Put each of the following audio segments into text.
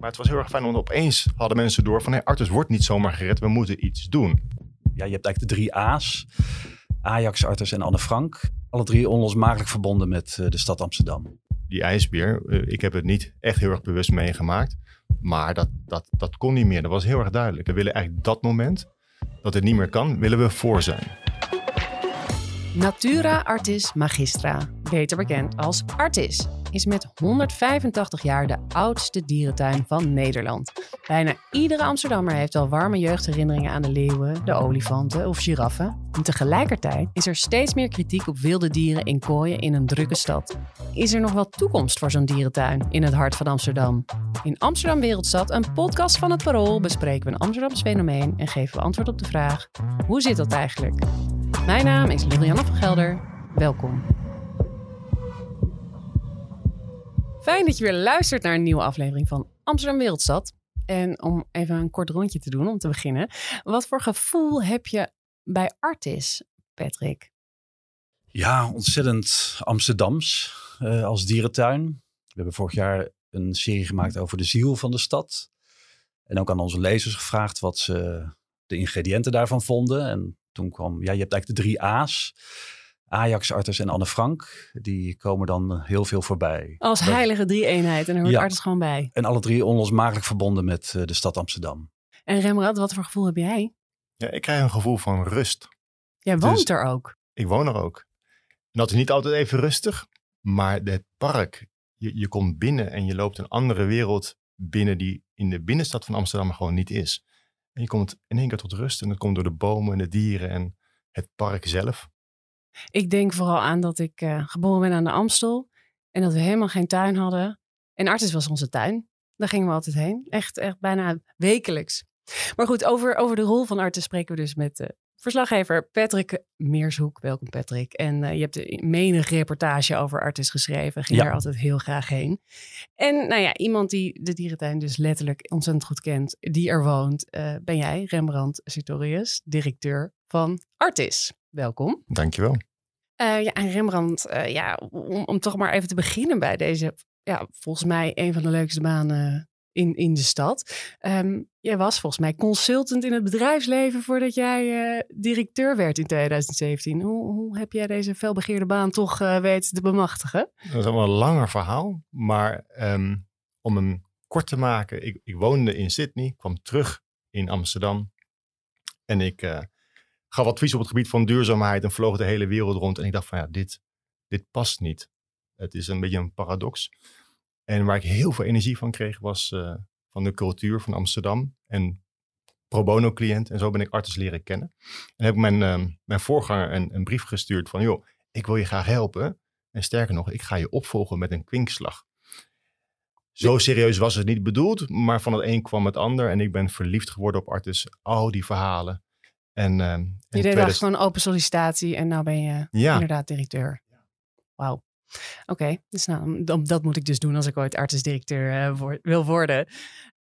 Maar het was heel erg fijn, want opeens hadden mensen door van... Hey, Artus wordt niet zomaar gered, we moeten iets doen. Ja, je hebt eigenlijk de drie A's. Ajax, Artus en Anne Frank. Alle drie onlosmakelijk verbonden met uh, de stad Amsterdam. Die ijsbeer, uh, ik heb het niet echt heel erg bewust meegemaakt. Maar dat, dat, dat kon niet meer. Dat was heel erg duidelijk. We willen eigenlijk dat moment dat het niet meer kan, willen we voor zijn. Natura Artis Magistra, beter bekend als Artis, is met 185 jaar de oudste dierentuin van Nederland. Bijna iedere Amsterdammer heeft al warme jeugdherinneringen aan de leeuwen, de olifanten of giraffen. En tegelijkertijd is er steeds meer kritiek op wilde dieren in kooien in een drukke stad. Is er nog wel toekomst voor zo'n dierentuin in het hart van Amsterdam? In Amsterdam Wereldstad, een podcast van het Parool, bespreken we een Amsterdams fenomeen en geven we antwoord op de vraag: hoe zit dat eigenlijk? Mijn naam is Lilianne van Gelder. Welkom. Fijn dat je weer luistert naar een nieuwe aflevering van Amsterdam Wereldstad. En om even een kort rondje te doen om te beginnen. Wat voor gevoel heb je bij Artis, Patrick? Ja, ontzettend Amsterdams uh, als dierentuin. We hebben vorig jaar een serie gemaakt over de ziel van de stad. En ook aan onze lezers gevraagd wat ze de ingrediënten daarvan vonden. En toen kwam, ja, je hebt eigenlijk de drie A's. Ajax, Artes en Anne Frank. Die komen dan heel veel voorbij. Als heilige drie-eenheid. En er hoort ja. Gewoon bij. En alle drie onlosmakelijk verbonden met uh, de stad Amsterdam. En Rembrandt, wat voor gevoel heb jij? Ja, ik krijg een gevoel van rust. Jij woont dus, er ook? Ik woon er ook. En dat is niet altijd even rustig. Maar het park, je, je komt binnen en je loopt een andere wereld binnen die in de binnenstad van Amsterdam gewoon niet is. En je komt in één keer tot rust en dat komt door de bomen en de dieren en het park zelf. Ik denk vooral aan dat ik uh, geboren ben aan de Amstel en dat we helemaal geen tuin hadden. En Artis was onze tuin. Daar gingen we altijd heen. Echt, echt bijna wekelijks. Maar goed, over, over de rol van Artis spreken we dus met uh, verslaggever Patrick Meershoek. Welkom Patrick. En uh, je hebt een menig reportage over Artis geschreven. Ging ja. daar altijd heel graag heen. En nou ja, iemand die de dierentuin dus letterlijk ontzettend goed kent, die er woont, uh, ben jij, Rembrandt Sartorius, directeur van Artis. Welkom. Dankjewel. Uh, ja, en Rembrandt, ja, om, toch maar even te beginnen bij deze, ja, volgens mij een van de leukste banen in, in de stad. Um, jij was volgens mij consultant in het bedrijfsleven voordat jij uh, directeur werd in 2017. Hoe, hoe heb jij deze felbegeerde baan toch weten te bemachtigen? Dat is allemaal een langer verhaal, maar um, om hem kort te maken. Ik, ik, woonde in Sydney, kwam terug in Amsterdam en ik gaf advies op het gebied van duurzaamheid en vloog de hele wereld rond. En ik dacht van ja, dit, dit past niet. Het is een beetje een paradox. En waar ik heel veel energie van kreeg was uh, van de cultuur van Amsterdam en pro bono cliënt. En zo ben ik artis leren kennen. En heb ik mijn, uh, mijn voorganger een, een, brief gestuurd van joh, ik wil je graag helpen. En sterker nog, ik ga je opvolgen met een kwinkslag. Zo serieus was het niet bedoeld, maar van het een kwam het ander. En ik ben verliefd geworden op Artis. Al die verhalen. En, uh, je deed gewoon open sollicitatie en nou ben je ja. inderdaad directeur. Wauw. Oké, okay, dus nou, dat moet ik dus doen als ik ooit artisdirecteur uh, voor, wil worden.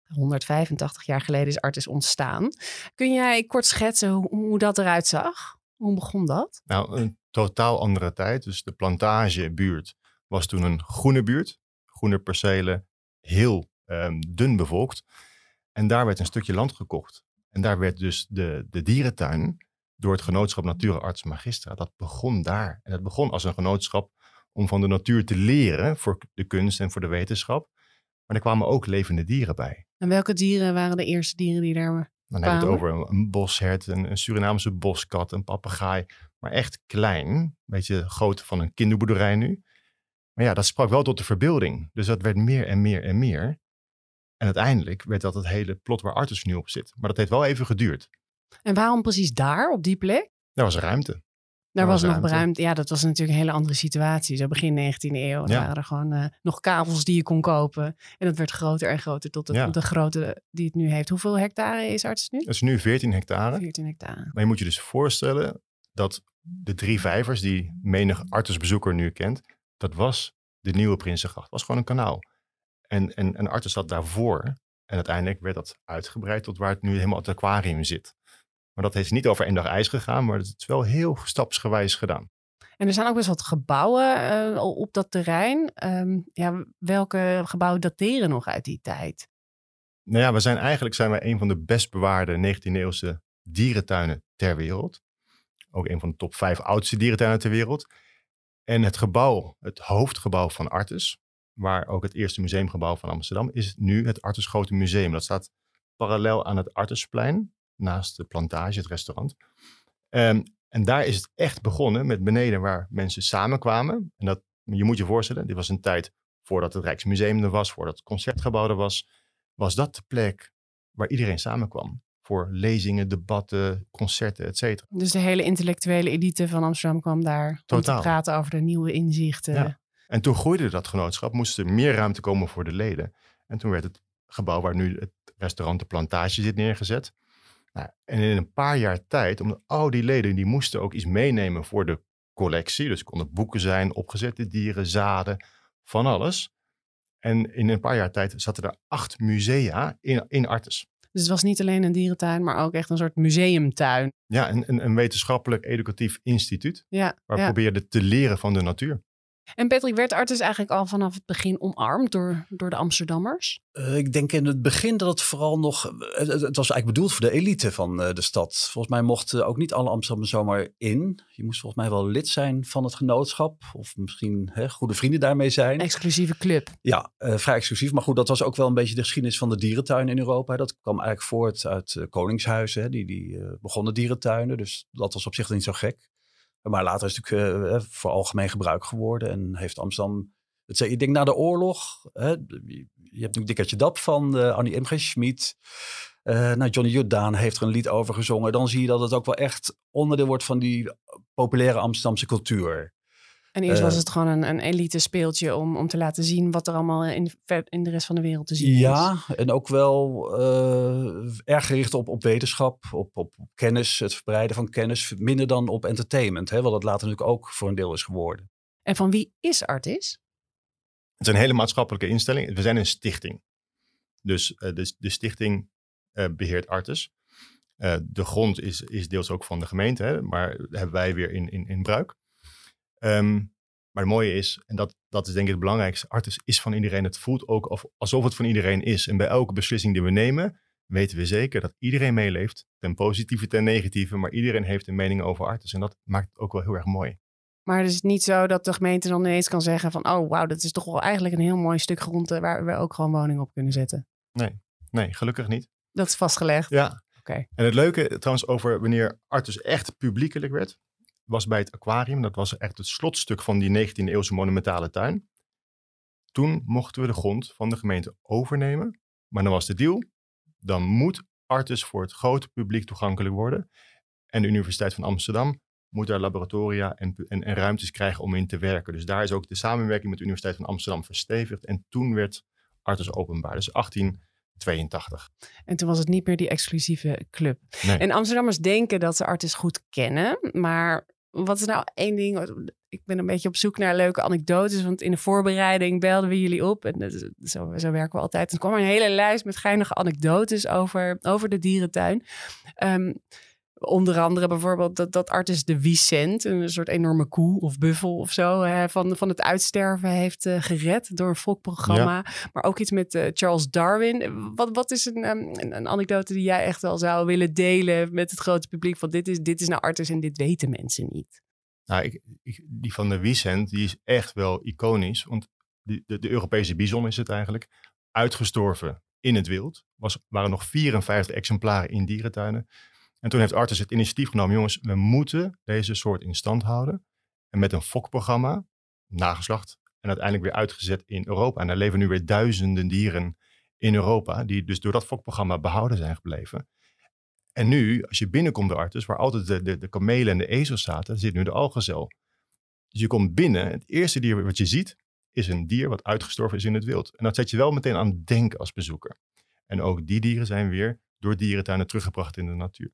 185 jaar geleden is Artis ontstaan. Kun jij kort schetsen hoe, hoe, dat eruit zag? Hoe begon dat? Nou, een totaal andere tijd. Dus de plantagebuurt was toen een groene buurt. Groene percelen, heel um, dun bevolkt. En daar werd een stukje land gekocht. En daar werd dus de, de dierentuin door het genootschap Natuurarts Magistra. Dat begon daar. En dat begon als een genootschap om van de natuur te leren voor de kunst en voor de wetenschap. Maar er kwamen ook levende dieren bij. En welke dieren waren de eerste dieren die daar waren? Dan hebben we het over een boshert, een, een Surinaamse boskat, een papegaai. Maar echt klein, een beetje grootte van een kinderboerderij nu. Maar ja, dat sprak wel tot de verbeelding. Dus dat werd meer en meer en meer. En uiteindelijk werd dat het hele plot waar Artus nu op zit. Maar dat heeft wel even geduurd. En waarom precies daar, op die plek? Daar was ruimte. Daar was, nog ruimte. Ja, dat was natuurlijk een hele andere situatie. Zo begin 19e eeuw ja. waren er gewoon uh, nog kavels die je kon kopen. En dat werd groter en groter tot de, ja. de grootte die het nu heeft. Hoeveel hectare is Arts nu? Het is nu 14 hectare. 14 hectare. Maar je moet je dus voorstellen dat de drie vijvers die menig artsbezoeker nu kent, dat was de nieuwe Prinsengracht. Dat was gewoon een kanaal. En, en, en zat daarvoor. En uiteindelijk werd dat uitgebreid tot waar het nu helemaal het aquarium zit. Maar dat heeft niet over één dag ijs gegaan, maar het is wel heel stapsgewijs gedaan. En er zijn ook best wat gebouwen uh, op dat terrein. Um, ja, welke gebouwen dateren nog uit die tijd? Nou ja, we zijn eigenlijk zijn wij een van de best bewaarde 19e-eeuwse dierentuinen ter wereld. Ook een van de top vijf oudste dierentuinen ter wereld. En het gebouw, het hoofdgebouw van Artus, waar ook het eerste museumgebouw van Amsterdam, is nu het Artus Grote Museum. Dat staat parallel aan het Artusplein, naast de plantage, het restaurant. Um, en daar is het echt begonnen met beneden waar mensen samenkwamen. En dat, je moet je voorstellen, dit was een tijd voordat het Rijksmuseum er was, voordat het Concertgebouw er was. Was dat de plek waar iedereen samenkwam? Voor lezingen, debatten, concerten, et cetera. Dus de hele intellectuele elite van Amsterdam kwam daar om te praten over de nieuwe inzichten. Ja. En toen groeide dat genootschap, moest er meer ruimte komen voor de leden. En toen werd het gebouw waar nu het restaurant De Plantage zit neergezet. Nou, en in een paar jaar tijd, omdat al die leden die moesten ook iets meenemen voor de collectie. Dus konden boeken zijn, opgezette dieren, zaden, van alles. En in een paar jaar tijd zaten er acht musea in, in Artes. Dus het was niet alleen een dierentuin, maar ook echt een soort museumtuin. Ja, een, een, een wetenschappelijk educatief instituut. Ja, waar ja. probeerde te leren van de natuur. En Patrick, werd Artis eigenlijk al vanaf het begin omarmd door, door de Amsterdammers? Uh, ik denk in het begin dat het vooral nog... Het, het, was eigenlijk bedoeld voor de elite van uh, de stad. Volgens mij mochten ook niet alle Amsterdammers zomaar in. Je moest volgens mij wel lid zijn van het genootschap. Of misschien hè, goede vrienden daarmee zijn. Exclusieve club. Ja, uh, vrij exclusief. Maar goed, dat was ook wel een beetje de geschiedenis van de dierentuin in Europa. Dat kwam eigenlijk voort uit koningshuizen. Die, die begonnen dierentuinen. Dus dat was op zich niet zo gek. Maar later is het natuurlijk uh, voor algemeen gebruik geworden. En heeft Amsterdam, het, ik denk na de oorlog, hè, je hebt natuurlijk Dikkertje Dap van uh, Annie M. Schmid. Nou, Johnny Jordaan heeft er een lied over gezongen. Dan zie je dat het ook wel echt onderdeel wordt van die populaire Amsterdamse cultuur. En eerst was het gewoon een, een elite speeltje om, om te laten zien wat er allemaal in, in de rest van de wereld te zien ja, is. Ja, en ook wel uh, erg gericht op, op wetenschap, op, op kennis, het verbreiden van kennis, minder dan op entertainment. Hè, wat het later natuurlijk ook voor een deel is geworden. En van wie is Artis? Het is een hele maatschappelijke instelling. We zijn een stichting. Dus uh, de, de stichting uh, beheert Artis. de grond is, is deels ook van de gemeente, hè, maar hebben wij weer in, in, in bruik. Um, maar het mooie is, en dat, dat is denk ik het belangrijkste, Artis is van iedereen. Het voelt ook of, alsof het van iedereen is. En bij elke beslissing die we nemen, weten we zeker dat iedereen meeleeft. Ten positieve, ten negatieve, maar iedereen heeft een mening over Artis. En dat maakt het ook wel heel erg mooi. Maar het is niet zo dat de gemeente dan ineens kan zeggen van... oh, wauw, dat is toch wel eigenlijk een heel mooi stuk grond... waar we ook gewoon woningen op kunnen zetten. Nee, nee, gelukkig niet. Dat is vastgelegd? Ja. Oké. En het leuke trouwens over wanneer Artis echt publiekelijk werd was bij het aquarium. Dat was echt het slotstuk van die 19e eeuwse monumentale tuin. Toen mochten we de grond van de gemeente overnemen. Maar dan was de deal, dan moet Artis voor het grote publiek toegankelijk worden. En de Universiteit van Amsterdam moet daar laboratoria en, en, en, ruimtes krijgen om in te werken. Dus daar is ook de samenwerking met de Universiteit van Amsterdam verstevigd. En toen werd Artis openbaar, dus 1882. En toen was het niet meer die exclusieve club. Nee. En Amsterdammers denken dat ze Artis goed kennen, maar wat is nou één ding? Ik ben een beetje op zoek naar leuke anekdotes. Want in de voorbereiding belden we jullie op. En zo, zo werken we altijd. En er kwam een hele lijst met geinige anekdotes over, over de dierentuin. Um, onder andere bijvoorbeeld dat, dat Artis de Vicent, een soort enorme koe of buffel of zo, hè, van, van het uitsterven heeft uh, gered door een volkprogramma. Ja. Maar ook iets met uh, Charles Darwin. Wat, wat is een, um, een, een, anekdote die jij echt wel zou willen delen met het grote publiek? Van dit is, dit is nou Artis en dit weten mensen niet. Nou, ik, ik, die van de Vicent, die is echt wel iconisch. Want de, de Europese bison is het eigenlijk. Uitgestorven in het wild. Was, waren nog 54 exemplaren in dierentuinen. En toen heeft Artis het initiatief genomen, jongens, we moeten deze soort in stand houden. En met een fokprogramma, nageslacht, en uiteindelijk weer uitgezet in Europa. En daar leven nu weer duizenden dieren in Europa, die dus door dat fokprogramma behouden zijn gebleven. En nu, als je binnenkomt de Artis, waar altijd de, de, de kamelen en de ezels zaten, zit nu de algezel. Dus je komt binnen, het eerste dier wat je ziet, is een dier wat uitgestorven is in het wild. En dat zet je wel meteen aan het denken als bezoeker. En ook die dieren zijn weer door dierentuinen teruggebracht in de natuur.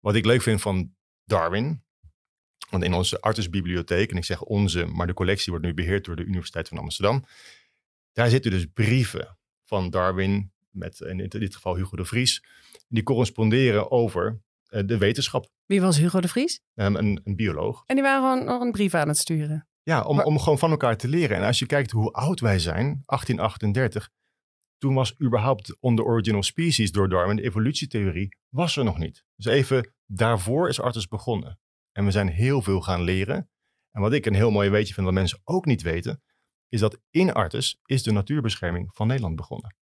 Wat ik leuk vind van Darwin, want in onze artsenbibliotheek, en ik zeg onze, maar de collectie wordt nu beheerd door de Universiteit van Amsterdam, daar zitten dus brieven van Darwin, met in dit geval Hugo de Vries, die corresponderen over uh, de wetenschap. Wie was Hugo de Vries? Um, een, een, bioloog. En die waren gewoon nog een brief aan het sturen? Ja, om, maar... om gewoon van elkaar te leren. En als je kijkt hoe oud wij zijn, 1838, toen was überhaupt on the origin of species door Darwin, de evolutietheorie, was er nog niet. Dus even daarvoor is Artus begonnen. En we zijn heel veel gaan leren. En wat ik een heel mooi weetje vind dat mensen ook niet weten, is dat in Artus is de natuurbescherming van Nederland begonnen.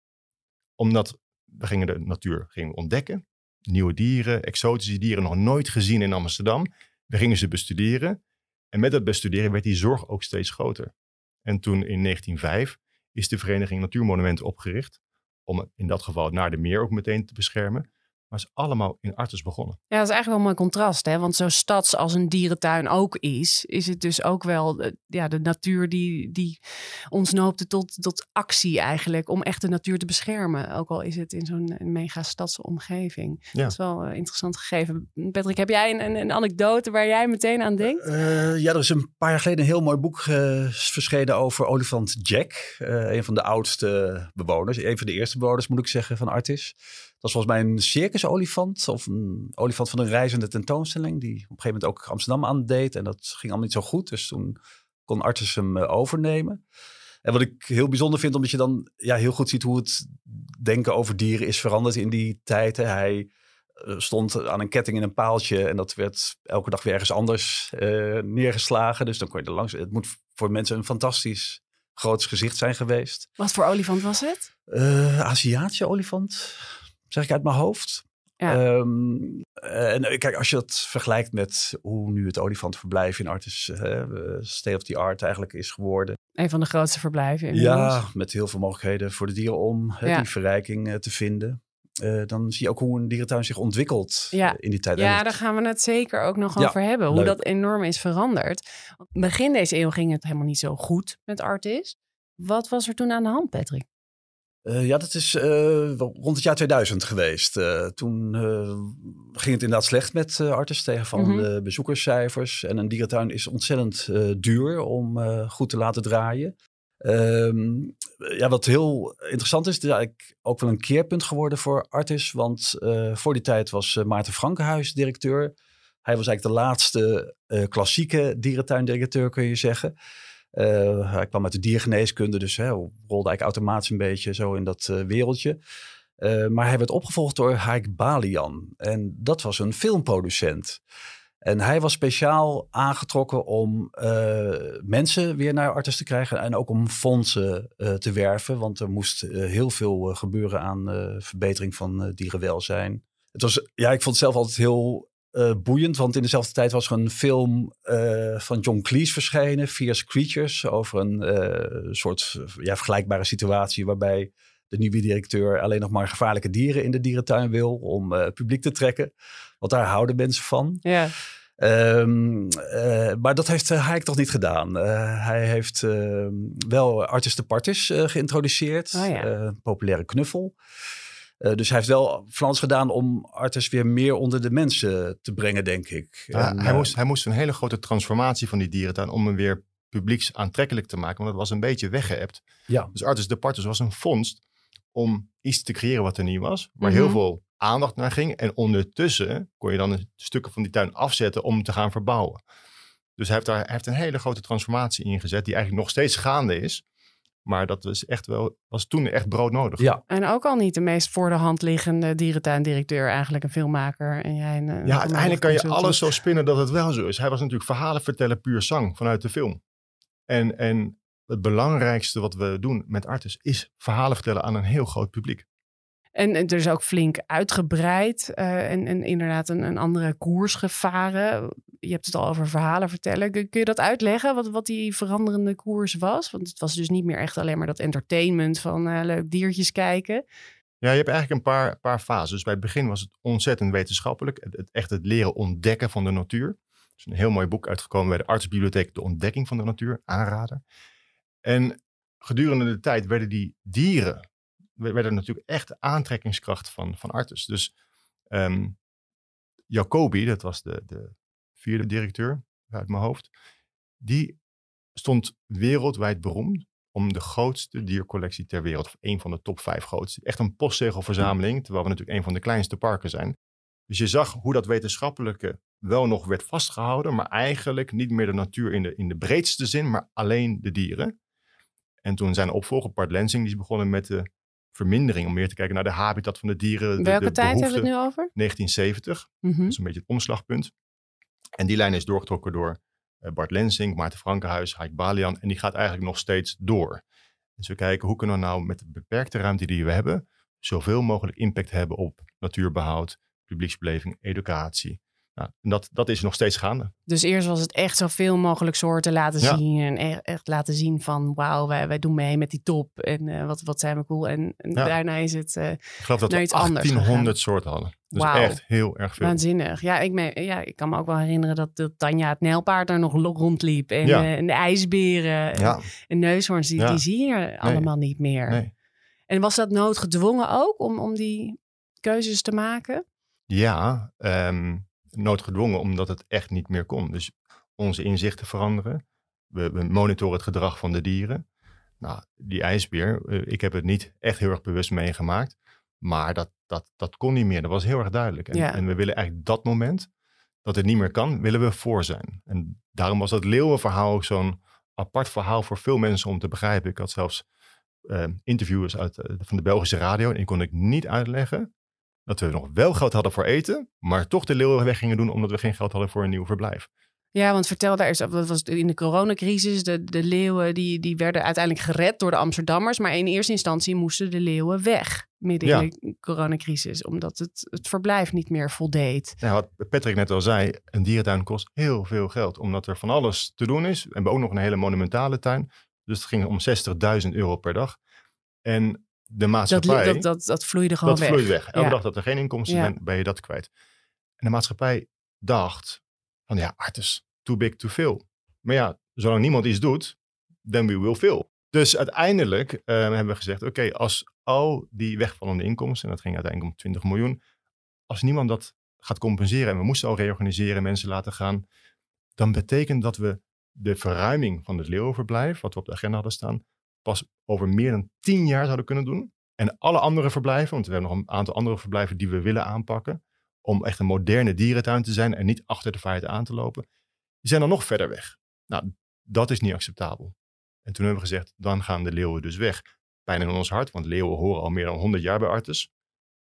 Omdat we gingen de natuur gingen ontdekken, nieuwe dieren, exotische dieren nog nooit gezien in Amsterdam. We gingen ze bestuderen. En met dat bestuderen werd die zorg ook steeds groter. En toen in 1905 is de Vereniging Natuurmonumenten opgericht. Om in dat geval naar de meer ook meteen te beschermen. Maar is allemaal in Artes begonnen. Ja, dat is eigenlijk wel een mooi contrast. Hè? Want zo stads als een dierentuin ook is, is het dus ook wel de, ja, de natuur die, die ons noopte tot, tot actie eigenlijk. Om echt de natuur te beschermen. Ook al is het in zo'n mega stadse omgeving. Ja. Dat is wel een interessant gegeven. Patrick, heb jij een, een, een anekdote waar jij meteen aan denkt? Eh, ja, er is een paar jaar geleden een heel mooi boek eh, verschenen over olifant Jack. eh, een van de oudste bewoners. Een van de eerste bewoners moet ik zeggen van Artis. Dat was volgens mij een circusolifant of een olifant van een reizende tentoonstelling. Die op een gegeven moment ook Amsterdam aandeed. En dat ging allemaal niet zo goed. Dus toen kon Artis hem eh, overnemen. En wat ik heel bijzonder vind, omdat je dan ja, heel goed ziet hoe het denken over dieren is veranderd in die tijd. hè. Hij eh, stond aan een ketting in een paaltje en dat werd elke dag weer ergens anders eh, neergeslagen. Dus dan kon je er langs. Het moet voor mensen een fantastisch groot gezicht zijn geweest. Wat voor olifant was het? Eh Aziatische olifant, zeg ik uit mijn hoofd. Ja. Ehm, en eh, kijk, als je dat vergelijkt met hoe nu het olifantenverblijf in Artis eh, state of the art eigenlijk is geworden. Een van de grootste verblijven inmiddels. Ja, met heel veel mogelijkheden voor de dieren om Ja. die verrijking eh, te vinden. Eh, dan zie je ook hoe een dierentuin zich ontwikkelt Ja. eh, in die tijd. Ja, het- daar gaan we het zeker ook nog over hebben. Hoe leuk. dat enorm is veranderd. Begin deze eeuw ging het helemaal niet zo goed met Artis. Wat was er toen aan de hand, Patrick? Eh, ja, dat is eh, rond het jaar 2000 geweest. Eh, toen ging het inderdaad slecht met Artis tegen van Mhm. de bezoekerscijfers. En een dierentuin is ontzettend duur om goed te laten draaien. Ehm, ja, wat heel interessant is, is eigenlijk ook wel een keerpunt geworden voor Artis. Want voor die tijd was Maarten Frankenhuis directeur. Hij was eigenlijk de laatste klassieke dierentuindirecteur, kun je zeggen. Eh, hij kwam uit de diergeneeskunde, dus hè, rolde eigenlijk automatisch een beetje zo in dat eh, wereldje. Eh, maar hij werd opgevolgd door Haik Balian. En dat was een filmproducent. En hij was speciaal aangetrokken om mensen weer naar Artis te krijgen. En ook om fondsen te werven. Want er moest heel veel gebeuren aan verbetering van dierenwelzijn. Het was, ja, ik vond het zelf altijd heel eh, boeiend. Want in dezelfde tijd was er een film eh, van John Cleese verschenen. Fierce Creatures. Over een eh, soort ja, vergelijkbare situatie waarbij de nieuwe directeur alleen nog maar gevaarlijke dieren in de dierentuin wil. Om publiek te trekken. Want daar houden mensen van. Ja, Ehm, eh, maar dat heeft Hayek toch niet gedaan. Hij heeft eh, wel Artis de Partis geïntroduceerd. Oh ja. Populaire knuffel. Eh, dus hij heeft wel alles gedaan om Artis weer meer onder de mensen te brengen, denk ik. Ja, En, hij, eh, moest, hij moest een hele grote transformatie van die dierentuin om hem weer publieks aantrekkelijk te maken. Want het was een beetje weggeëpt. Ja. Dus Artis de Partus was een vondst om iets te creëren wat er niet was. Waar Mhm. heel veel aandacht naar ging. En ondertussen kon je dan stukken van die tuin afzetten om te gaan verbouwen. Dus hij heeft, daar, hij heeft een hele grote transformatie ingezet. Die eigenlijk nog steeds gaande is. Maar dat was, echt wel, was toen echt broodnodig. Ja, en ook al niet de meest voor de hand liggende dierentuindirecteur, eigenlijk een filmmaker. En jij een, een Ja, uiteindelijk kan je alles zo spinnen dat het wel zo is. Hij was natuurlijk verhalen vertellen puur zang vanuit de film. En, en het belangrijkste wat we doen met Artis is verhalen vertellen aan een heel groot publiek. En en er is ook flink uitgebreid eh, en, en inderdaad een, andere koers gevaren. Je hebt het al over verhalen vertellen. Kun, kun je dat uitleggen, wat, wat die veranderende koers was? Want het was dus niet meer echt alleen maar dat entertainment van eh, leuk diertjes kijken. Ja, je hebt eigenlijk een paar, paar fases. Dus bij het begin was het ontzettend wetenschappelijk. Het, het, echt het leren ontdekken van de natuur. Er is een heel mooi boek uitgekomen bij de Artsbibliotheek. De ontdekking van de natuur, aanrader. En gedurende de tijd werden die dieren werden natuurlijk echt aantrekkingskracht van, van Artus. Dus ehm, Jacobi, dat was de, de vierde directeur uit mijn hoofd, die stond wereldwijd beroemd om de grootste diercollectie ter wereld, of een van de top vijf grootste. Echt een postzegelverzameling, terwijl we natuurlijk een van de kleinste parken zijn. Dus je zag hoe dat wetenschappelijke wel nog werd vastgehouden, maar eigenlijk niet meer de natuur in de, in de breedste zin, maar alleen de dieren. En toen zijn opvolger Bart Lensing, die is begonnen met de vermindering. Om meer te kijken naar de habitat van de dieren. de- Welke de tijd hebben we het nu over? 1970. Mhm. Dat is een beetje het omslagpunt. En die lijn is doorgetrokken door eh, Bart Lensing, Maarten Frankenhuis, Haik Balian. En die gaat eigenlijk nog steeds door. Dus we kijken hoe kunnen we nou met de beperkte ruimte die we hebben, zoveel mogelijk impact hebben op natuurbehoud, publieksbeleving, educatie. Nou, en dat, dat is nog steeds gaande. Dus eerst was het echt zoveel mogelijk soorten laten Ja. zien. En e- echt laten zien van wauw, wij, wij doen mee met die top. En eh, wat, wat zijn we cool. En, en Ja. daarna is het eh, Ik geloof dat we iets anders 1800 soorten hadden. Dus echt heel erg veel. waanzinnig. Ja ik, me, ja, ik kan me ook wel herinneren dat, dat Tanja het nijlpaard er nog rondliep. En, Ja. eh, en de ijsberen en, en neushoorns, die, die zie je allemaal niet meer. nee. En was dat noodgedwongen ook om, om die keuzes te maken? Ja, ehm, noodgedwongen omdat het echt niet meer kon. Dus onze inzichten veranderen. We, we monitoren het gedrag van de dieren. Nou, die ijsbeer, eh, ik heb het niet echt heel erg bewust meegemaakt. Maar dat, dat, dat kon niet meer. Dat was heel erg duidelijk. En, Ja. en we willen eigenlijk dat moment, dat het niet meer kan, willen we voor zijn. En daarom was dat leeuwenverhaal ook zo'n apart verhaal voor veel mensen om te begrijpen. Ik had zelfs eh, interviewers uit, eh, van de Belgische radio. En die kon ik niet uitleggen dat we nog wel geld hadden voor eten, maar toch de leeuwen weg gingen doen omdat we geen geld hadden voor een nieuw verblijf. Ja, want vertel daar eens, dat was in de coronacrisis, de, de leeuwen die, die werden uiteindelijk gered door de Amsterdammers, maar in eerste instantie moesten de leeuwen weg midden Ja. in de coronacrisis, omdat het, het verblijf niet meer voldeed. Nou, wat Patrick net al zei, een dierentuin kost heel veel geld, omdat er van alles te doen is. We hebben ook nog een hele monumentale tuin, dus het ging om 60.000 euro per dag. En de Dat, maatschappij, dat, dat, dat vloeide gewoon dat weg. vloeit weg. Elke Ja. dag dat er geen inkomsten Ja. zijn, ben je dat kwijt. En de maatschappij dacht van ja, artis, too big to fail. Maar ja, zolang niemand iets doet, then we will fail. Dus uiteindelijk eh, hebben we gezegd, oké, als al die wegvallende inkomsten, en dat ging uiteindelijk om 20 miljoen, als niemand dat gaat compenseren en we moesten al reorganiseren, mensen laten gaan, dan betekent dat we de verruiming van het leeuwenverblijf, wat we op de agenda hadden staan, pas over meer dan 10 jaar zouden kunnen doen. En alle andere verblijven, want we hebben nog een aantal andere verblijven die we willen aanpakken, om echt een moderne dierentuin te zijn en niet achter de feiten aan te lopen, die zijn dan nog verder weg. Nou, dat is niet acceptabel. En toen hebben we gezegd, dan gaan de leeuwen dus weg. Pijn in ons hart, want leeuwen horen al meer dan 100 jaar bij Artes.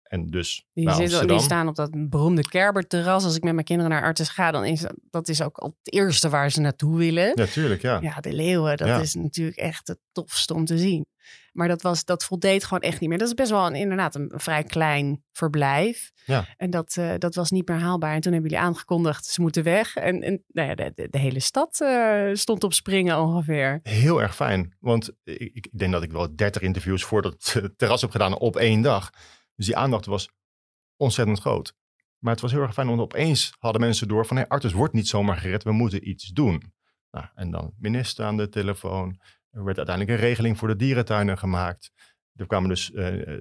En dus Die, zitten, die staan op dat beroemde Kerberterras. Als ik met mijn kinderen naar Artes ga, dan is dat, dat is ook al het eerste waar ze naartoe willen. Ja, tuurlijk, ja. Ja, de leeuwen, dat Ja. is natuurlijk echt het tofste om te zien. Maar dat, was, dat voldeed gewoon echt niet meer. Dat is best wel een, inderdaad een vrij klein verblijf. Ja. En dat, eh, dat was niet meer haalbaar. En toen hebben jullie aangekondigd, ze moeten weg. En, en nou ja, de, de, hele stad eh, stond op springen ongeveer. Heel erg fijn. Want ik, ik denk dat ik wel 30 interviews voor dat eh, terras heb gedaan op één dag. Dus die aandacht was ontzettend groot. Maar het was heel erg fijn, want opeens hadden mensen door van... Hey, Artus wordt niet zomaar gered, we moeten iets doen. Nou, en dan minister aan de telefoon. Er werd uiteindelijk een regeling voor de dierentuinen gemaakt. Er kwamen dus eh,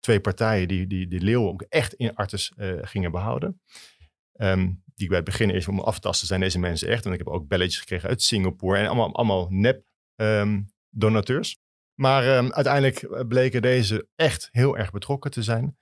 twee partijen die, die die leeuwen ook echt in Artus eh, gingen behouden. Ehm, die bij het begin eerst om af te tasten, zijn deze mensen echt. En ik heb ook belletjes gekregen uit Singapore. En allemaal, allemaal nep ehm, donateurs. Maar ehm, uiteindelijk bleken deze echt heel erg betrokken te zijn.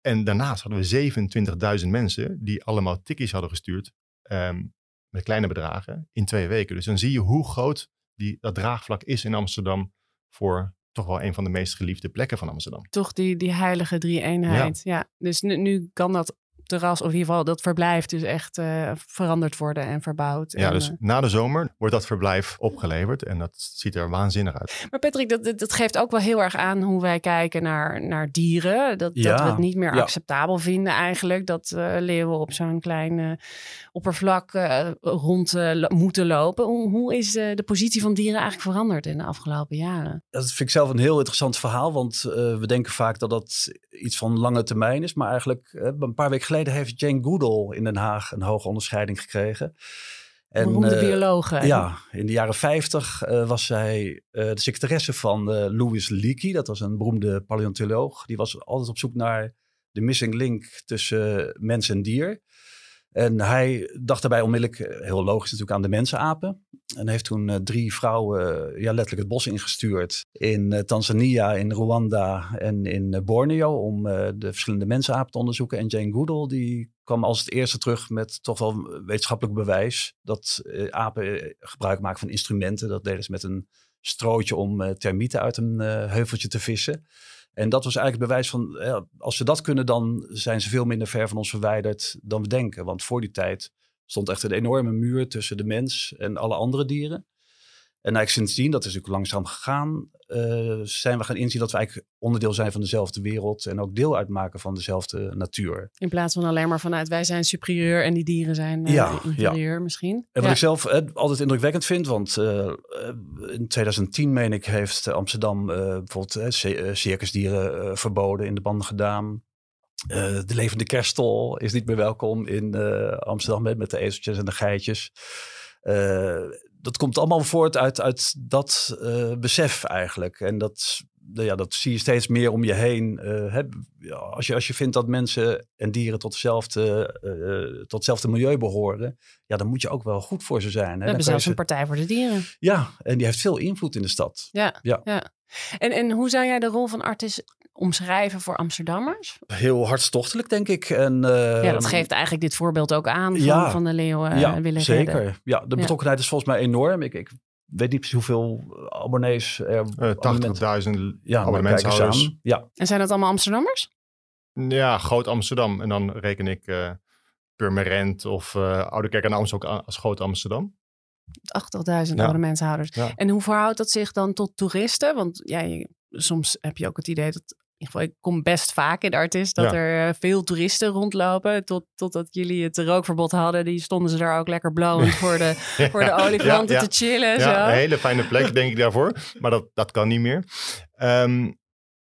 En daarnaast hadden we 27.000 mensen die allemaal tikkies hadden gestuurd. ehm, met kleine bedragen in twee weken. Dus dan zie je hoe groot die, dat draagvlak is in Amsterdam. Voor toch wel een van de meest geliefde plekken van Amsterdam. Toch die, die heilige drie-eenheid. Ja. Dus nu, nu kan dat terras, of in ieder geval dat verblijf, dus echt eh, veranderd worden en verbouwd. Ja, en, dus eh, na de zomer wordt dat verblijf opgeleverd. En dat ziet er waanzinnig uit. Maar Patrick, dat, dat, dat geeft ook wel heel erg aan hoe wij kijken naar, naar dieren. Dat, dat Ja, we het niet meer ja. acceptabel vinden eigenlijk. Dat eh, leeuwen op zo'n klein eh, oppervlak rond eh, moeten lopen. Hoe, hoe is eh, de positie van dieren eigenlijk veranderd in de afgelopen jaren? Dat vind ik zelf een heel interessant verhaal, want eh, we denken vaak dat dat iets van lange termijn is. Maar eigenlijk, een paar weken geleden heeft Jane Goodall in Den Haag een hoge onderscheiding gekregen. En, Beroemde eh, biologen. Ja, in de jaren 50 eh, was zij eh, de secretaresse van Louis Leakey. Dat was een beroemde paleontoloog. Die was altijd op zoek naar de missing link tussen mens en dier. En hij dacht daarbij onmiddellijk, eh, heel logisch natuurlijk, aan de mensenapen. En heeft toen eh, drie vrouwen eh, ja, letterlijk het bos ingestuurd. In eh, Tanzania, in Rwanda en in Borneo. Om de verschillende mensenapen te onderzoeken. En Jane Goodall die kwam als het eerste terug met toch wel wetenschappelijk bewijs. Dat apen gebruik maken van instrumenten. Dat deden ze met een strootje om termieten uit een heuveltje te vissen. En dat was eigenlijk het bewijs van, als ze dat kunnen, dan zijn ze veel minder ver van ons verwijderd dan we denken. Want voor die tijd stond echt een enorme muur tussen de mens en alle andere dieren. En eigenlijk sindsdien, dat is natuurlijk langzaam gegaan, uh, zijn we gaan inzien dat we eigenlijk onderdeel zijn van dezelfde wereld en ook deel uitmaken van dezelfde natuur. In plaats van alleen maar vanuit wij zijn superieur en die dieren zijn uh, ja, inferieur ja. misschien. En wat ik zelf uh, altijd indrukwekkend vind, want in 2010 meen ik heeft Amsterdam bijvoorbeeld circusdieren verboden in de banden gedaan. de levende kerstol is niet meer welkom in Amsterdam met, met de ezeltjes en de geitjes dat komt allemaal voort uit, uit dat uh, besef eigenlijk. En dat, ja, dat zie je steeds meer om je heen. Uh, hè, als, je, als je vindt dat mensen en dieren tot, dezelfde, uh, tot hetzelfde milieu behoren, ja, dan moet je ook wel goed voor ze zijn. Hè? We hebben zelfs een Partij voor de Dieren. Ja, en die heeft veel invloed in de stad. Ja, ja. ja. En, en hoe zou jij de rol van Artis omschrijven voor Amsterdammers? Heel hartstochtelijk, denk ik. En, ja, dat geeft eigenlijk dit voorbeeld ook aan van, ja, van de leeuwen ja, willen zeker. Redden. Ja, de betrokkenheid is volgens mij enorm. Ik, ik weet niet precies hoeveel abonnees er... Uh, 80.000 ja. Ja. En zijn dat allemaal Amsterdammers? Ja, groot Amsterdam. En dan reken ik uh, Purmerend of uh, Oude Kerk en Amsterdam ook als groot Amsterdam. 80.000 ja. abonnementshouders. Ja. En hoe verhoudt dat zich dan tot toeristen? Want ja, je, soms heb je ook het idee dat in ieder geval, ik kom best vaak in de artist dat er eh, veel toeristen rondlopen. Tot, totdat jullie het rookverbod hadden. Die stonden ze daar ook lekker blauwend voor de, voor de olifanten te chillen. Ja, zo. een hele fijne plek denk ik daarvoor. Maar dat, dat kan niet meer. Um,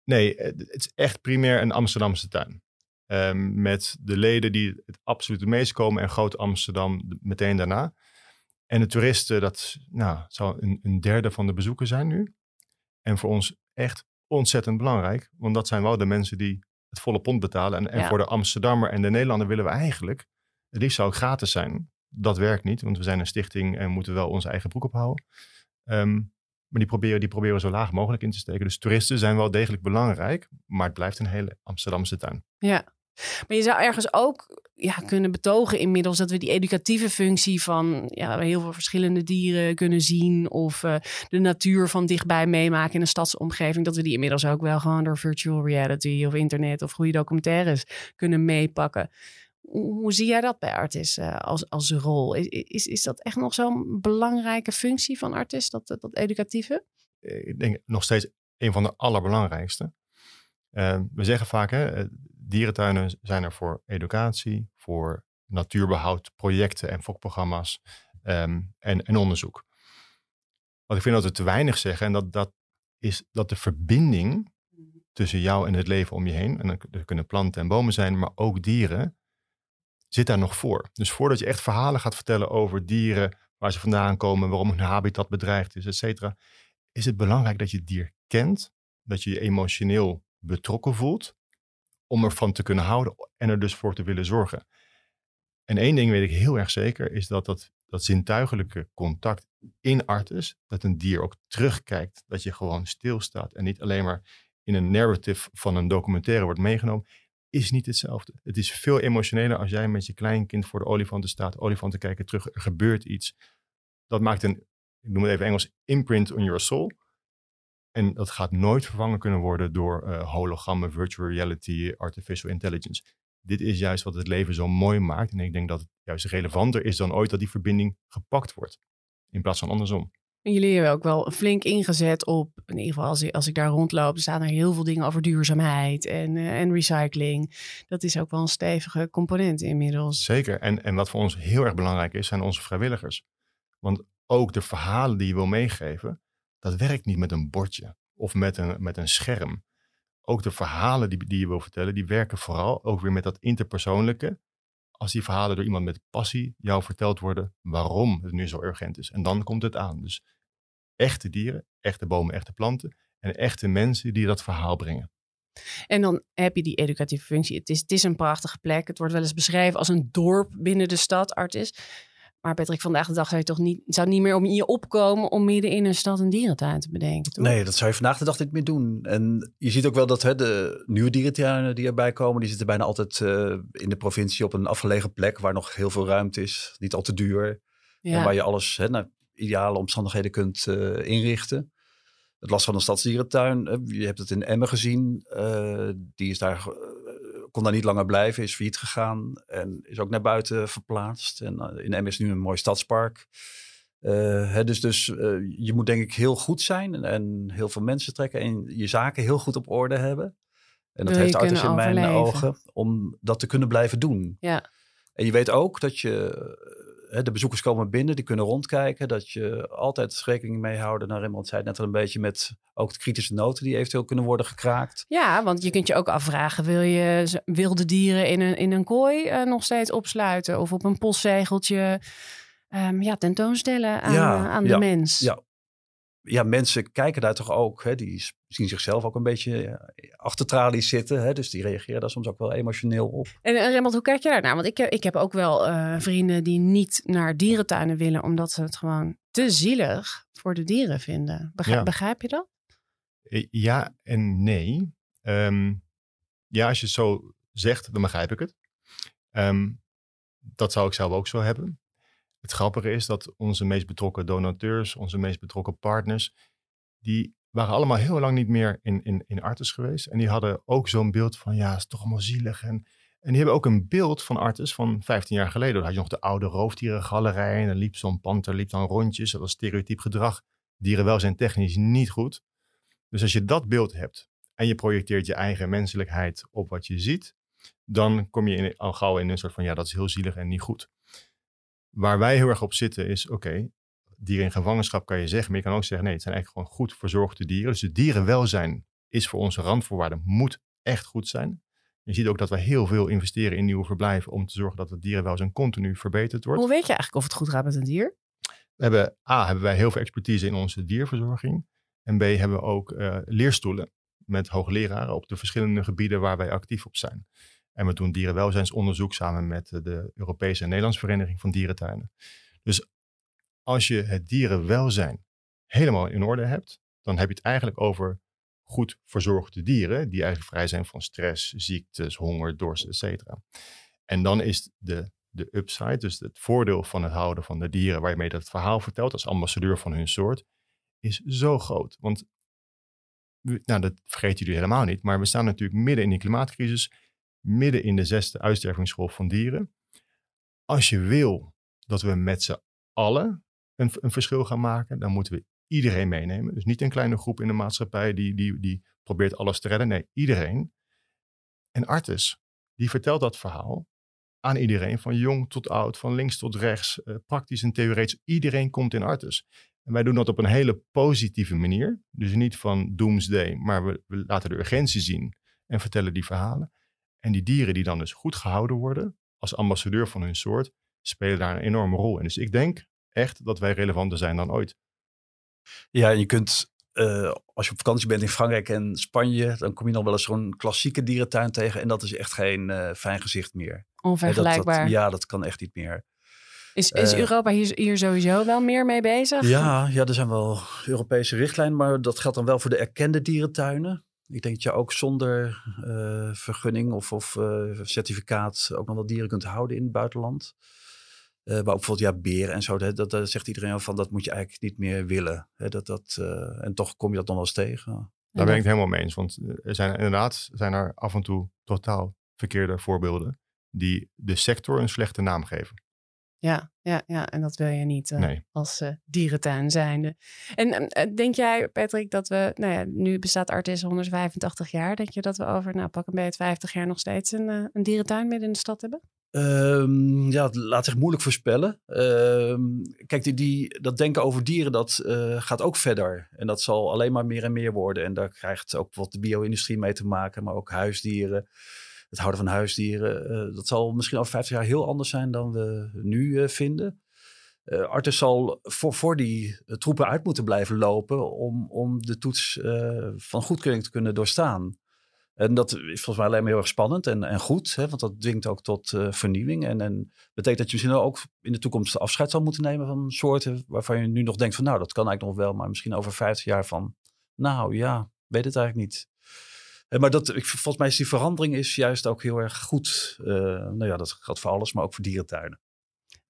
nee, het is echt primair een Amsterdamse tuin. Um, met de leden die het absoluut het meest komen en Groot Amsterdam meteen daarna. En de toeristen, dat nou, zou een, een derde van de bezoekers zijn nu. En voor ons echt ontzettend belangrijk. Want dat zijn wel de mensen die het volle pond betalen. En, en ja. voor de Amsterdammer en de Nederlander willen we eigenlijk, het liefst zou het gratis zijn. Dat werkt niet, want we zijn een stichting en moeten wel onze eigen broek ophouden. Um, maar die proberen, die proberen zo laag mogelijk in te steken. Dus toeristen zijn wel degelijk belangrijk, maar het blijft een hele Amsterdamse tuin. Ja, maar je zou ergens ook ja, kunnen betogen inmiddels dat we die educatieve functie van ja, heel veel verschillende dieren kunnen zien of uh, de natuur van dichtbij meemaken in een stadsomgeving, dat we die inmiddels ook wel gewoon door virtual reality of internet of goede documentaires kunnen meepakken. Hoe, zie jij dat bij Artis uh, als, als rol? Is, is, is dat echt nog zo'n belangrijke functie van Artis, dat, dat educatieve? Ik denk nog steeds een van de allerbelangrijkste. We zeggen vaak, hè, dierentuinen zijn er voor educatie, voor natuurbehoud, projecten en fokprogramma's um, en, en, onderzoek. Wat ik vind dat we te weinig zeggen, en dat, dat is dat de verbinding tussen jou en het leven om je heen, en er kunnen planten en bomen zijn, maar ook dieren, zit daar nog voor. Dus voordat je echt verhalen gaat vertellen over dieren, waar ze vandaan komen, waarom hun habitat bedreigd is, et cetera, is het belangrijk dat je het dier kent, dat je je emotioneel betrokken voelt om ervan te kunnen houden en er dus voor te willen zorgen. En één ding weet ik heel erg zeker, is dat dat, dat zintuigelijke contact in Artis, dat een dier ook terugkijkt, dat je gewoon stilstaat en niet alleen maar in een narrative van een documentaire wordt meegenomen, is niet hetzelfde. Het is veel emotioneler als jij met je kleinkind voor de olifanten staat, olifanten kijken terug, er gebeurt iets. Dat maakt een, ik noem het even Engels, imprint on your soul. En dat gaat nooit vervangen kunnen worden door uh, hologrammen, virtual reality, artificial intelligence. Dit is juist wat het leven zo mooi maakt. En ik denk dat het juist relevanter is dan ooit dat die verbinding gepakt wordt. In plaats van andersom. En jullie hebben ook wel flink ingezet op, in ieder geval als ik, als ik daar rondloop, staan er heel veel dingen over duurzaamheid en, uh, en recycling. Dat is ook wel een stevige component inmiddels. Zeker. En, en wat voor ons heel erg belangrijk is, zijn onze vrijwilligers. Want ook de verhalen die je wil meegeven, dat werkt niet met een bordje of met een, met een scherm. Ook de verhalen die, die je wil vertellen, die werken vooral ook weer met dat interpersoonlijke. Als die verhalen door iemand met passie jou verteld worden waarom het nu zo urgent is. En dan komt het aan. Dus echte dieren, echte bomen, echte planten en echte mensen die dat verhaal brengen. En dan heb je die educatieve functie. Het is, het is een prachtige plek. Het wordt wel eens beschreven als een dorp binnen de stad, Artis. Maar Patrick, vandaag de dag zou je toch niet, zou niet meer om je opkomen om midden in een stad een dierentuin te bedenken. Toch? Nee, dat zou je vandaag de dag niet meer doen. En je ziet ook wel dat hè, de nieuwe dierentuinen die erbij komen, die zitten bijna altijd uh, in de provincie op een afgelegen plek waar nog heel veel ruimte is, niet al te duur. Ja. En waar je alles hè, naar ideale omstandigheden kunt uh, inrichten. Het last van een stadsdierentuin, je hebt het in Emmen gezien. die is daar, kon daar niet langer blijven, is failliet gegaan en is ook naar buiten verplaatst. En in Emmen is nu een mooi stadspark. Hè, dus dus je moet denk ik heel goed zijn en, en, heel veel mensen trekken en je zaken heel goed op orde hebben. En dat heeft Artis in mijn ogen om dat te kunnen blijven doen. Ja. En je weet ook dat je de bezoekers komen binnen, die kunnen rondkijken. Dat je altijd rekening mee houden. Nou, Rembrandt zei het net al een beetje met ook de kritische noten die eventueel kunnen worden gekraakt. Ja, want je kunt je ook afvragen: wil je wilde dieren in een, in een kooi uh, nog steeds opsluiten of op een postzegeltje um, ja, tentoonstellen aan, ja, aan de ja, mens? Ja, ja, mensen kijken daar toch ook. Hè, die zien zichzelf ook een beetje ja, achter tralies zitten. Hè, dus die reageren daar soms ook wel emotioneel op. En, en Remmelt, hoe kijk je daar naar? Want ik, ik heb ook wel uh, vrienden die niet naar dierentuinen willen... omdat ze het gewoon te zielig voor de dieren vinden. Begrijp, begrijp je dat? Ja en nee. Um, ja, als je het zo zegt, dan begrijp ik het. Um, dat zou ik zelf ook zo hebben. Het grappige is dat onze meest betrokken donateurs, onze meest betrokken partners, die waren allemaal heel lang niet meer in, in, in Artis geweest. En die hadden ook zo'n beeld van, ja, het is toch allemaal zielig. En, en die hebben ook een beeld van Artis van 15 jaar geleden. Dan had je nog de oude roofdierengalerij en dan liep zo'n panter liep dan rondjes. Dat was stereotyp gedrag. Dierenwelzijn technisch niet goed. Dus als je dat beeld hebt en je projecteert je eigen menselijkheid op wat je ziet, dan kom je in, al gauw in een soort van, ja, dat is heel zielig en niet goed. Waar wij heel erg op zitten is, oké, dieren in gevangenschap kan je zeggen, maar je kan ook zeggen, nee, het zijn eigenlijk gewoon goed verzorgde dieren. Dus het dierenwelzijn is voor onze randvoorwaarden, moet echt goed zijn. Je ziet ook dat we heel veel investeren in nieuwe verblijven om te zorgen dat het dierenwelzijn continu verbeterd wordt. Hoe weet je eigenlijk of het goed gaat met een dier? We hebben, A, hebben wij heel veel expertise in onze dierverzorging. En B, hebben we ook uh, leerstoelen met hoogleraren op de verschillende gebieden waar wij actief op zijn. En we doen dierenwelzijnsonderzoek samen met de Europese en Nederlandse Vereniging van Dierentuinen. Dus als je het dierenwelzijn helemaal in orde hebt, dan heb je het eigenlijk over goed verzorgde dieren, die eigenlijk vrij zijn van stress, ziektes, honger, dorst, etc. En dan is de, de upside, dus het voordeel van het houden van de dieren, waar je mee dat verhaal vertelt als ambassadeur van hun soort, is zo groot. Want, nou, dat vergeten jullie helemaal niet, maar we staan natuurlijk midden in die klimaatcrisis midden in de zesde uitstervingsgolf van dieren. Als je wil dat we met z'n allen een, een, verschil gaan maken, dan moeten we iedereen meenemen. Dus niet een kleine groep in de maatschappij die, die, die probeert alles te redden. Nee, iedereen. En Artis, die vertelt dat verhaal aan iedereen, van jong tot oud, van links tot rechts, uh, praktisch en theoretisch. Iedereen komt in Artis. En wij doen dat op een hele positieve manier. Dus niet van doomsday, maar we laten de urgentie zien en vertellen die verhalen. En die dieren die dan dus goed gehouden worden, als ambassadeur van hun soort, spelen daar een enorme rol in. Dus ik denk echt dat wij relevanter zijn dan ooit. Ja, je kunt, uh, als je op vakantie bent in Frankrijk en Spanje, dan kom je nog wel eens zo'n klassieke dierentuin tegen. En dat is echt geen uh, fijn gezicht meer. Onvergelijkbaar. Dat, ja, dat kan echt niet meer. Is, is uh, Europa hier, hier sowieso wel meer mee bezig? Ja, ja, er zijn wel Europese richtlijnen, maar dat geldt dan wel voor de erkende dierentuinen. Ik denk dat je ook zonder uh, vergunning of, of uh, certificaat ook nog wel dieren kunt houden in het buitenland. Uh, maar ook bijvoorbeeld ja, beren en zo. Dat, dat, zegt iedereen van dat moet je eigenlijk niet meer willen. Hè, dat, dat, en toch kom je dat dan wel eens tegen. Daar ben ik het helemaal mee eens. Want er zijn inderdaad zijn er af en toe totaal verkeerde voorbeelden die de sector een slechte naam geven. Ja, ja, ja, en dat wil je niet uh, als uh, dierentuin zijnde. En uh, denk jij, Patrick, dat we, nou ja, nu bestaat Artis 185 jaar. Denk je dat we over, nou pak een beetje 50 jaar nog steeds een, een dierentuin midden in de stad hebben? Um, ja, het laat zich moeilijk voorspellen. Um, kijk, die, die, dat denken over dieren, dat gaat ook verder. En dat zal alleen maar meer en meer worden. En daar krijgt ook wat de bio-industrie mee te maken, maar ook huisdieren het houden van huisdieren. Uh, dat zal misschien over 50 jaar heel anders zijn dan we nu uh, vinden. Uh, zal voor, voor die troepen uit moeten blijven lopen om, om de toets van goedkeuring te kunnen doorstaan. En dat is volgens mij alleen maar heel erg spannend en, en goed, hè, want dat dwingt ook tot vernieuwing. En, en betekent dat je misschien ook in de toekomst afscheid zal moeten nemen van soorten waarvan je nu nog denkt van nou, dat kan eigenlijk nog wel, maar misschien over 50 jaar van nou ja, weet het eigenlijk niet. Eh, maar dat, volgens mij is die verandering is juist ook heel erg goed. Uh, nou ja, dat geldt voor alles, maar ook voor dierentuinen.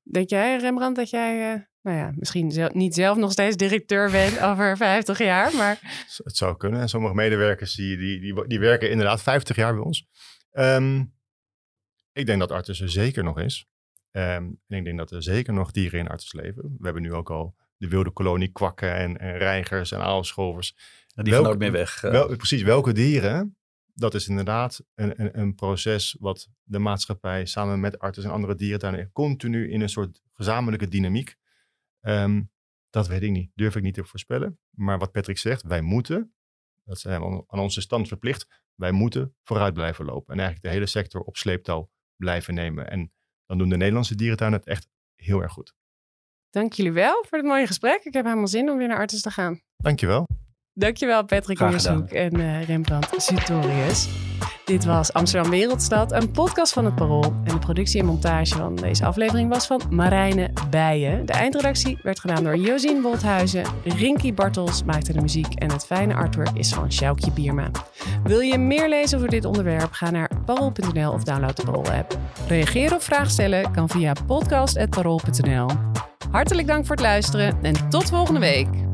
Denk jij, Rembrandt, dat jij, uh, nou ja, misschien zelf, niet zelf nog steeds directeur bent over 50 jaar, maar... Het zou kunnen. Sommige medewerkers die, die, die, die werken inderdaad 50 jaar bij ons. Um, ik denk dat Artus er zeker nog is. Um, en ik denk dat er zeker nog dieren in Artus leven. We hebben nu ook al de wilde kolonie kwakken en, en reigers en aalscholvers. Die gaan ook meer weg. Uh... Wel, precies, welke dieren? Dat is inderdaad een, een, een, proces wat de maatschappij samen met Artus en andere dierentuinen continu in een soort gezamenlijke dynamiek. Um, dat weet ik niet, durf ik niet te voorspellen. Maar wat Patrick zegt, wij moeten, dat zijn we aan onze stand verplicht, wij moeten vooruit blijven lopen. En eigenlijk de hele sector op sleeptouw blijven nemen. En dan doen de Nederlandse dierentuinen het echt heel erg goed. Dank jullie wel voor het mooie gesprek. Ik heb helemaal zin om weer naar Artis te gaan. Dankjewel. Dankjewel Patrick Weershoek en uh, Rembrandt Sutorius. Dit was Amsterdam Wereldstad, een podcast van het Parool. En de productie en montage van deze aflevering was van Marijne Bijen. De eindredactie werd gedaan door Josien Wolthuizen. Rinky Bartels maakte de muziek en het fijne artwork is van Sjoukje Bierma. Wil je meer lezen over dit onderwerp? Ga naar parool.nl of download de Parool-app. Reageren of vragen stellen kan via podcast.parool.nl. Hartelijk dank voor het luisteren en tot volgende week.